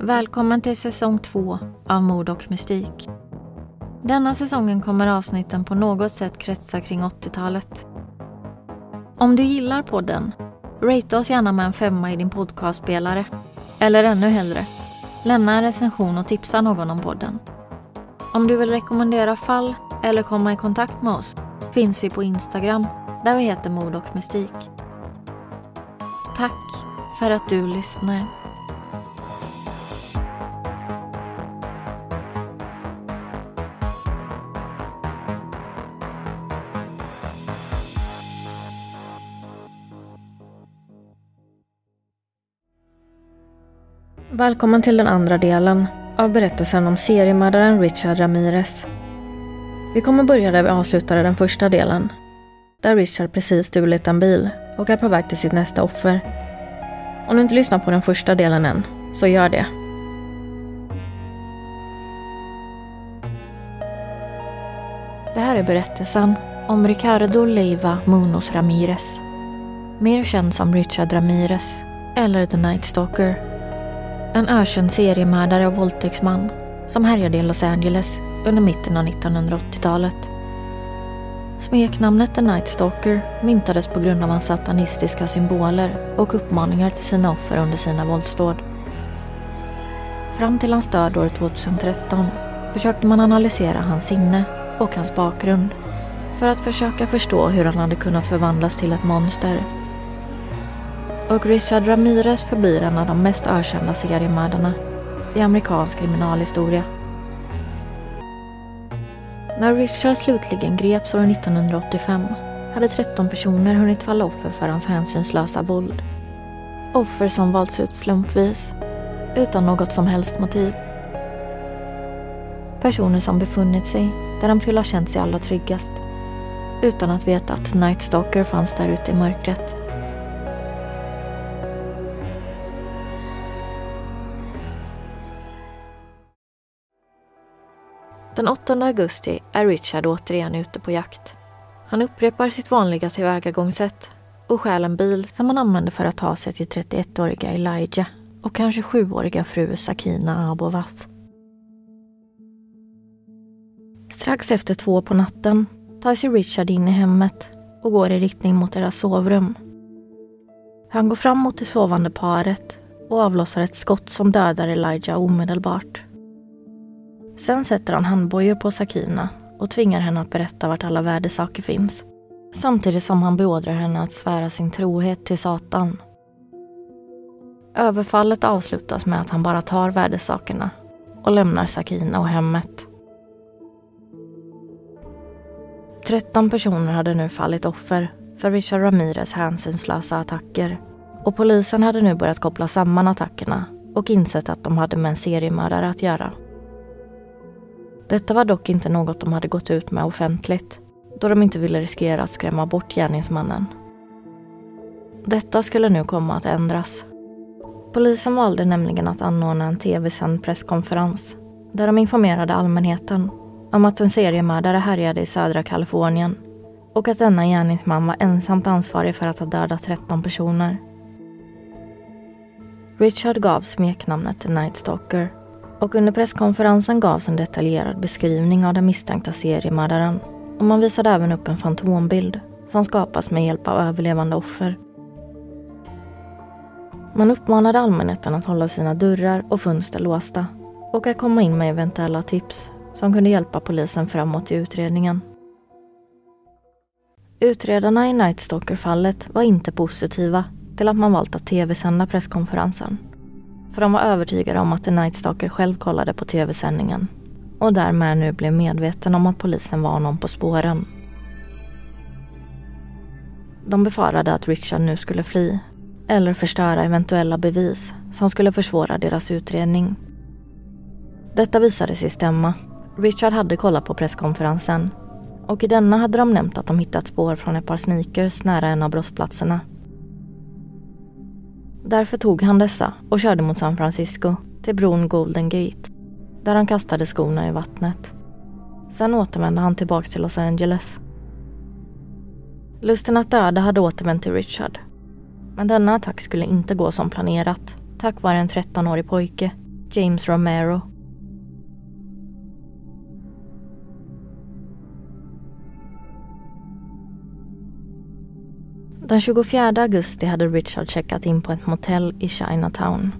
Välkommen till säsong två av Mord och mystik. Denna säsongen kommer avsnitten på något sätt kretsa kring 80-talet. Om du gillar podden, rate oss gärna med en femma i din podcastspelare. Eller ännu hellre, lämna en recension och tipsa någon om podden. Om du vill rekommendera fall eller komma i kontakt med oss finns vi på Instagram där vi heter Mord och mystik. Tack för att du lyssnar. Välkommen till den andra delen av berättelsen om seriemördaren Richard Ramirez. Vi kommer börja där vi avslutade den första delen. Där Richard precis stulit en bil och är på väg till sitt nästa offer. Om du inte lyssnar på den första delen än, så gör det. Det här är berättelsen om Ricardo Leiva Munoz Ramirez. Mer känd som Richard Ramirez, eller The Night Stalker. En ökänd seriemördare och våldtäktsman som härjade i Los Angeles under mitten av 1980-talet. Smeknamnet The Night Stalker myntades på grund av hans satanistiska symboler och uppmaningar till sina offer under sina våldsdåd. Fram till hans död år 2013 försökte man analysera hans sinne och hans bakgrund för att försöka förstå hur han hade kunnat förvandlas till ett monster. Och Richard Ramirez förblir en av de mest ökända seriemördarna i amerikansk kriminalhistoria. När Richard slutligen greps år 1985 hade 13 personer hunnit falla offer för hans hänsynslösa våld. Offer som valts ut slumpvis, utan något som helst motiv. Personer som befunnit sig där de skulle ha känt sig allra tryggast, utan att veta att Night Stalker fanns där ute i mörkret. Den 8 augusti är Richard återigen ute på jakt. Han upprepar sitt vanliga tillvägagångssätt och stjäl en bil som han använder för att ta sig till 31-åriga Elijah och kanske 7-åriga fru Sakina Abovaf. Strax efter två på natten tar sig Richard in i hemmet och går i riktning mot deras sovrum. Han går fram mot det sovande paret och avlossar ett skott som dödar Elijah omedelbart. Sen sätter han handbojor på Sakina och tvingar henne att berätta vart alla värdesaker finns. Samtidigt som han beordrar henne att svära sin trohet till Satan. Överfallet avslutas med att han bara tar värdesakerna och lämnar Sakina och hemmet. 13 personer hade nu fallit offer för Richard Ramirez hänsynslösa attacker och polisen hade nu börjat koppla samman attackerna och insett att de hade med en seriemördare att göra. Detta var dock inte något de hade gått ut med offentligt då de inte ville riskera att skrämma bort gärningsmannen. Detta skulle nu komma att ändras. Polisen valde nämligen att anordna en tv-sänd presskonferens där de informerade allmänheten om att en seriemördare härjade i södra Kalifornien och att denna gärningsman var ensamt ansvarig för att ha dödat 13 personer. Richard gav smeknamnet The Night Stalker och under presskonferensen gavs en detaljerad beskrivning av den misstänkta seriemördaren och man visade även upp en fantombild som skapas med hjälp av överlevande offer. Man uppmanade allmänheten att hålla sina dörrar och fönster låsta och att komma in med eventuella tips som kunde hjälpa polisen framåt i utredningen. Utredarna i Night Stalker-fallet var inte positiva till att man valt att tv-sända presskonferensen. För de var övertygade om att The Night Stalker själv kollade på tv-sändningen och därmed nu blev medveten om att polisen var någon på spåren. De befarade att Richard nu skulle fly eller förstöra eventuella bevis som skulle försvåra deras utredning. Detta visade sig stämma. Richard hade kollat på presskonferensen och i denna hade de nämnt att de hittat spår från ett par sneakers nära en av brottsplatserna. Därför tog han dessa och körde mot San Francisco till bron Golden Gate där han kastade skorna i vattnet. Sen återvände han tillbaka till Los Angeles. Lusten att döda hade återvänt till Richard. Men denna attack skulle inte gå som planerat tack vare en 13-årig pojke James Romero. Den 24 augusti hade Richard checkat in på ett motell i Chinatown.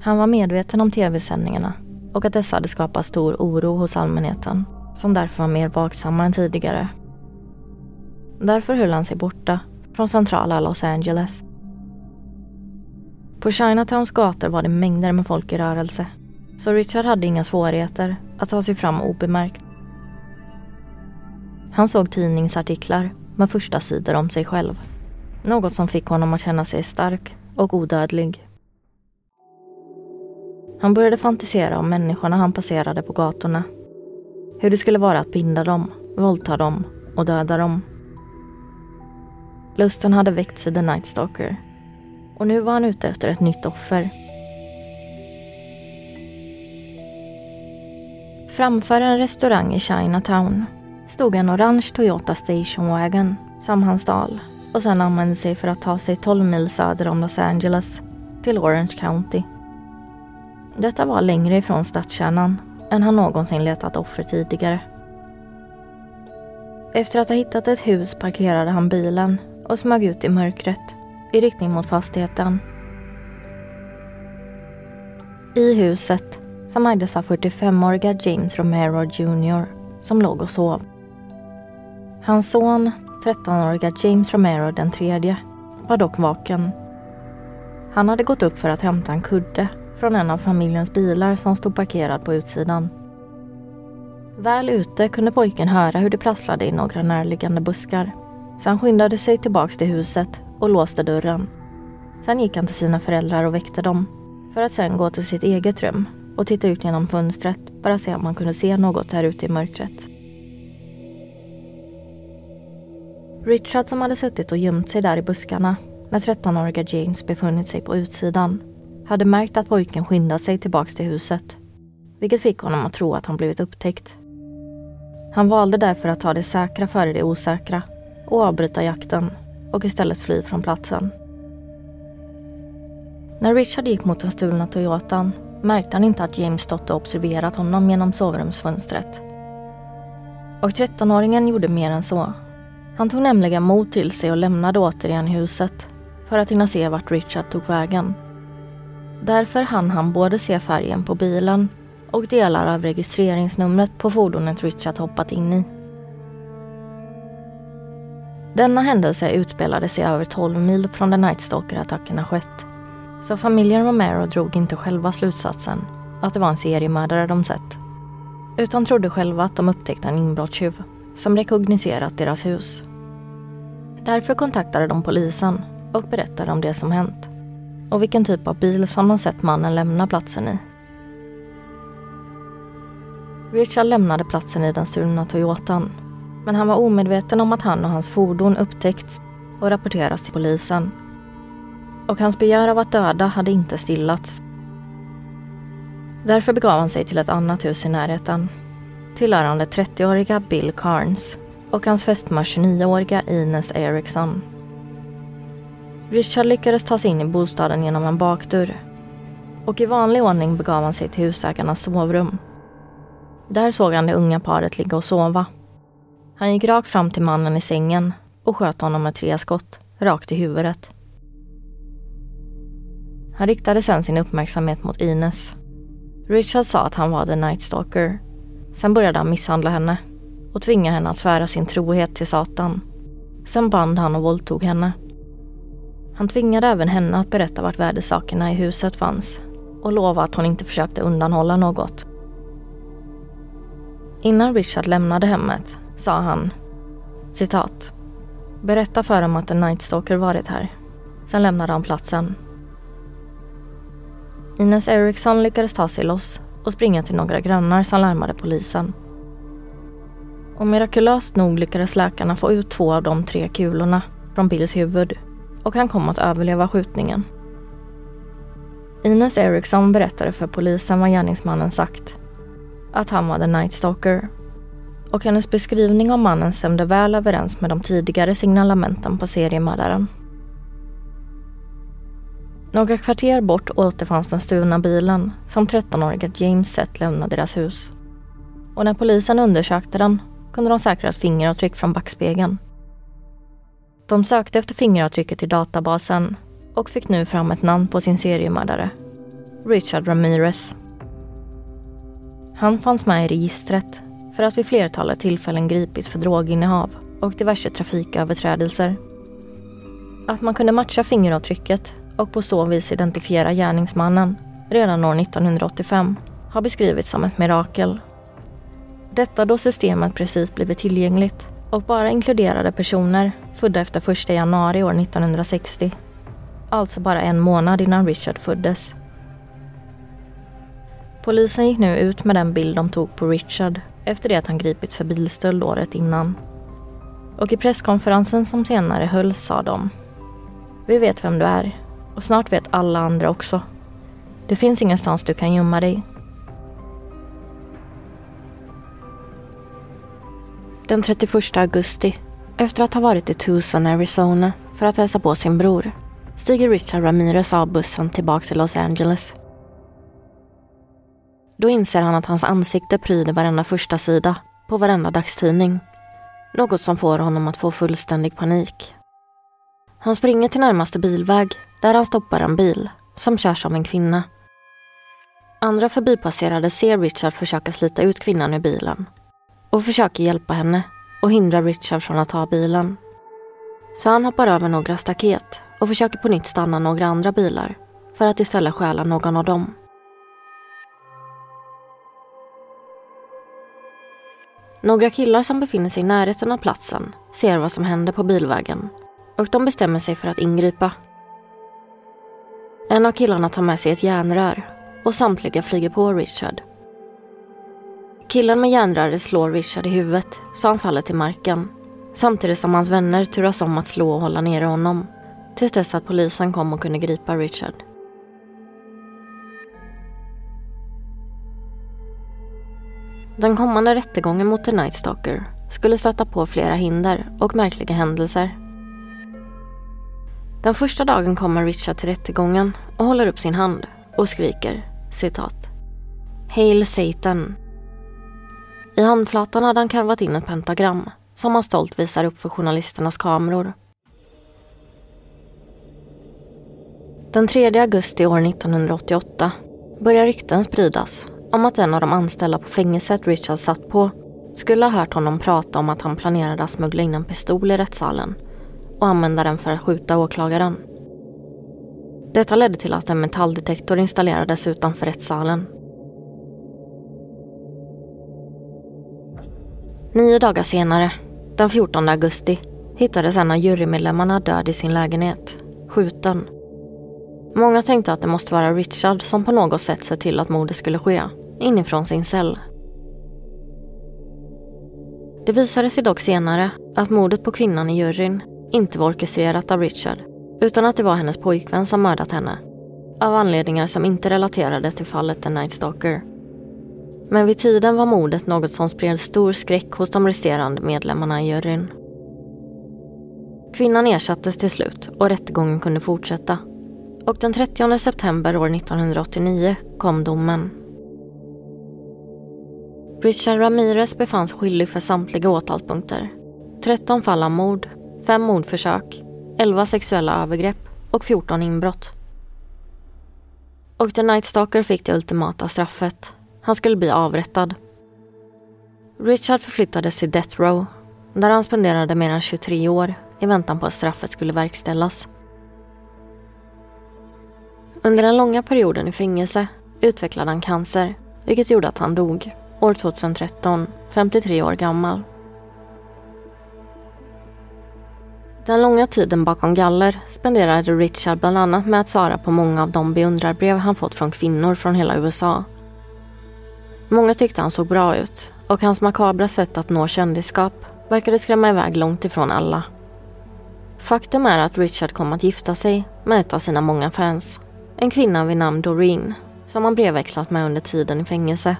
Han var medveten om tv-sändningarna och att dessa hade skapat stor oro hos allmänheten som därför var mer vaksamma än tidigare. Därför höll han sig borta från centrala Los Angeles. På Chinatowns gator var det mängder med folk i rörelse så Richard hade inga svårigheter att ta sig fram obemärkt. Han såg tidningsartiklar med första sidor om sig själv. Något som fick honom att känna sig stark och odödlig. Han började fantisera om människorna han passerade på gatorna. Hur det skulle vara att binda dem, våldta dem och döda dem. Lusten hade väckts i The Night Stalker. Och nu var han ute efter ett nytt offer. Framför en restaurang i Chinatown stod en orange Toyota Station Wagon som han stal och sen använde sig för att ta sig 12 mil söder om Los Angeles till Orange County. Detta var längre ifrån stadskärnan än han någonsin letat offer tidigare. Efter att ha hittat ett hus parkerade han bilen och smög ut i mörkret i riktning mot fastigheten. I huset som ägdes av 45-åriga James Romero Jr som låg och sov. Hans son, 13-åriga James Romero den tredje, var dock vaken. Han hade gått upp för att hämta en kudde från en av familjens bilar som stod parkerad på utsidan. Väl ute kunde pojken höra hur det prasslade i några närliggande buskar. Så han skyndade sig tillbaks till huset och låste dörren. Sen gick han till sina föräldrar och väckte dem. För att sen gå till sitt eget rum och titta ut genom fönstret för att se om han kunde se något här ute i mörkret. Richard som hade suttit och gömt sig där i buskarna när 13-åriga James befunnit sig på utsidan hade märkt att pojken skyndat sig tillbaks till huset. Vilket fick honom att tro att han blivit upptäckt. Han valde därför att ta det säkra före det osäkra och avbryta jakten och istället fly från platsen. När Richard gick mot den stulna Toyotan märkte han inte att James stått och observerat honom genom sovrumsfönstret. Och 13-åringen gjorde mer än så. Han tog nämligen mod till sig och lämnade återigen huset för att hinna se vart Richard tog vägen. Därför hann han både se färgen på bilen och delar av registreringsnumret på fordonet Richard hoppat in i. Denna händelse utspelade sig över 12 mil från där Nightstalker-attackerna skett. Så familjen Romero drog inte själva slutsatsen att det var en seriemördare de sett. Utan trodde själva att de upptäckte en inbrottstjuv som rekogniserat deras hus. Därför kontaktade de polisen och berättade om det som hänt och vilken typ av bil som de sett mannen lämna platsen i. Richard lämnade platsen i den stulna Toyotan men han var omedveten om att han och hans fordon upptäckts och rapporterats till polisen. Och hans begär av att döda hade inte stillats. Därför begav han sig till ett annat hus i närheten. Tillhörande 30-åriga Bill Carnes och hans fästmö 29-åriga Ines Eriksson. Richard lyckades ta sig in i bostaden genom en bakdörr. Och i vanlig ordning begav han sig till husägarnas sovrum. Där såg han det unga paret ligga och sova. Han gick rakt fram till mannen i sängen och sköt honom med tre skott, rakt i huvudet. Han riktade sen sin uppmärksamhet mot Ines. Richard sa att han var The Night Stalker. Sen började han misshandla henne och tvinga henne att svära sin trohet till Satan. Sen band han och våldtog henne. Han tvingade även henne att berätta vart värdesakerna i huset fanns och lova att hon inte försökte undanhålla något. Innan Richard lämnade hemmet sa han citat. Berätta för dem att en Nightstalker varit här. Sen lämnade han platsen. Ines Eriksson lyckades ta sig loss och springa till några grannar som larmade polisen. Och mirakulöst nog lyckades läkarna få ut två av de tre kulorna från Bills huvud och han kom att överleva skjutningen. Ines Eriksson berättade för polisen vad gärningsmannen sagt. Att han var The Nightstalker och hennes beskrivning av mannen stämde väl överens med de tidigare signalementen på seriemördaren. Några kvarter bort återfanns den stulna bilen som 13-åriga James sett lämna deras hus. Och när polisen undersökte den kunde de säkra ett fingeravtryck från backspegeln. De sökte efter fingeravtrycket i databasen och fick nu fram ett namn på sin seriemördare. Richard Ramirez. Han fanns med i registret för att vid flertalet tillfällen gripits för droginnehav och diverse trafiköverträdelser. Att man kunde matcha fingeravtrycket och på så vis identifiera gärningsmannen redan år 1985 har beskrivits som ett mirakel. Detta då systemet precis blivit tillgängligt och bara inkluderade personer födda efter 1 januari år 1960. Alltså bara en månad innan Richard föddes. Polisen gick nu ut med den bild de tog på Richard efter det att han gripits för bilstöld året innan. Och i presskonferensen som senare hölls sa de Vi vet vem du är och snart vet alla andra också. Det finns ingenstans du kan gömma dig. Den 31 augusti, efter att ha varit i Tucson, Arizona för att hälsa på sin bror, stiger Richard Ramirez av bussen tillbaka till Los Angeles. Då inser han att hans ansikte pryder varenda första sida på varenda dagstidning. Något som får honom att få fullständig panik. Han springer till närmaste bilväg där han stoppar en bil som körs av en kvinna. Andra förbipasserade ser Richard försöka slita ut kvinnan ur bilen och försöker hjälpa henne och hindra Richard från att ta bilen. Så han hoppar över några staket och försöker på nytt stanna några andra bilar för att istället stjäla någon av dem. Några killar som befinner sig i närheten av platsen ser vad som händer på bilvägen och de bestämmer sig för att ingripa. En av killarna tar med sig ett järnrör och samtliga flyger på Richard. Killen med järnröret slår Richard i huvudet så han faller till marken samtidigt som hans vänner turas om att slå och hålla nere honom tills dess att polisen kom och kunde gripa Richard. Den kommande rättegången mot The Night Stalker skulle stöta på flera hinder och märkliga händelser. Den första dagen kommer Richard till rättegången och håller upp sin hand och skriker citat Hail Satan. I handflatan hade han karvat in ett pentagram som han stolt visar upp för journalisternas kameror. Den 3 augusti år 1988 börjar rykten spridas om att en av de anställda på fängelset Richard satt på skulle ha hört honom prata om att han planerade att smuggla in en pistol i rättssalen och använda den för att skjuta åklagaren. Detta ledde till att en metalldetektor installerades utanför rättssalen. Nio dagar senare, den 14 augusti, hittades en av jurymedlemmarna död i sin lägenhet, skjuten. Många tänkte att det måste vara Richard som på något sätt sett till att mordet skulle ske inifrån sin cell. Det visade sig dock senare att mordet på kvinnan i juryn inte var orkestrerat av Richard utan att det var hennes pojkvän som mördat henne. Av anledningar som inte relaterade till fallet The Night Stalker. Men vid tiden var mordet något som spred stor skräck hos de resterande medlemmarna i juryn. Kvinnan ersattes till slut och rättegången kunde fortsätta. Och den 30 september år 1989 kom domen. Richard Ramirez befanns skyldig för samtliga åtalspunkter. 13 fall av mord, fem mordförsök, 11 sexuella övergrepp och 14 inbrott. Och The Night Stalker fick det ultimata straffet. Han skulle bli avrättad. Richard förflyttades till Death Row där han spenderade mer än 23 år i väntan på att straffet skulle verkställas. Under den långa perioden i fängelse utvecklade han cancer vilket gjorde att han dog år 2013, 53 år gammal. Den långa tiden bakom galler spenderade Richard bland annat med att svara på många av de beundrarbrev han fått från kvinnor från hela USA. Många tyckte han såg bra ut och hans makabra sätt att nå kändisskap verkade skrämma iväg långt ifrån alla. Faktum är att Richard kom att gifta sig med ett av sina många fans. En kvinna vid namn Doreen som han brevväxlat med under tiden i fängelse.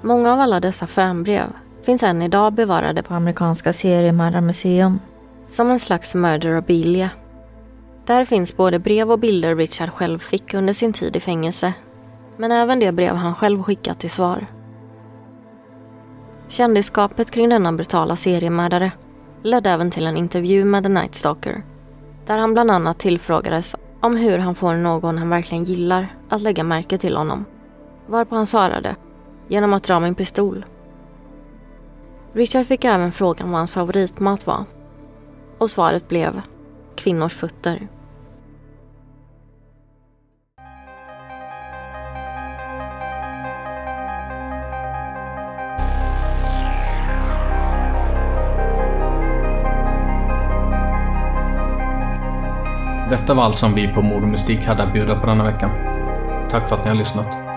Många av alla dessa fanbrev finns än idag bevarade på amerikanska seriemördarmuseum som en slags murderabilia. Där finns både brev och bilder Richard själv fick under sin tid i fängelse. Men även det brev han själv skickat till svar. Kändisskapet kring denna brutala seriemördare ledde även till en intervju med The Night Stalker. Där han bland annat tillfrågades om hur han får någon han verkligen gillar att lägga märke till honom. Varpå han svarade, genom att dra min pistol. Richard fick även frågan vad hans favoritmat var. Och svaret blev kvinnors fötter. Detta var allt som vi på Mord och Mystik hade att bjuda på denna veckan. Tack för att ni har lyssnat.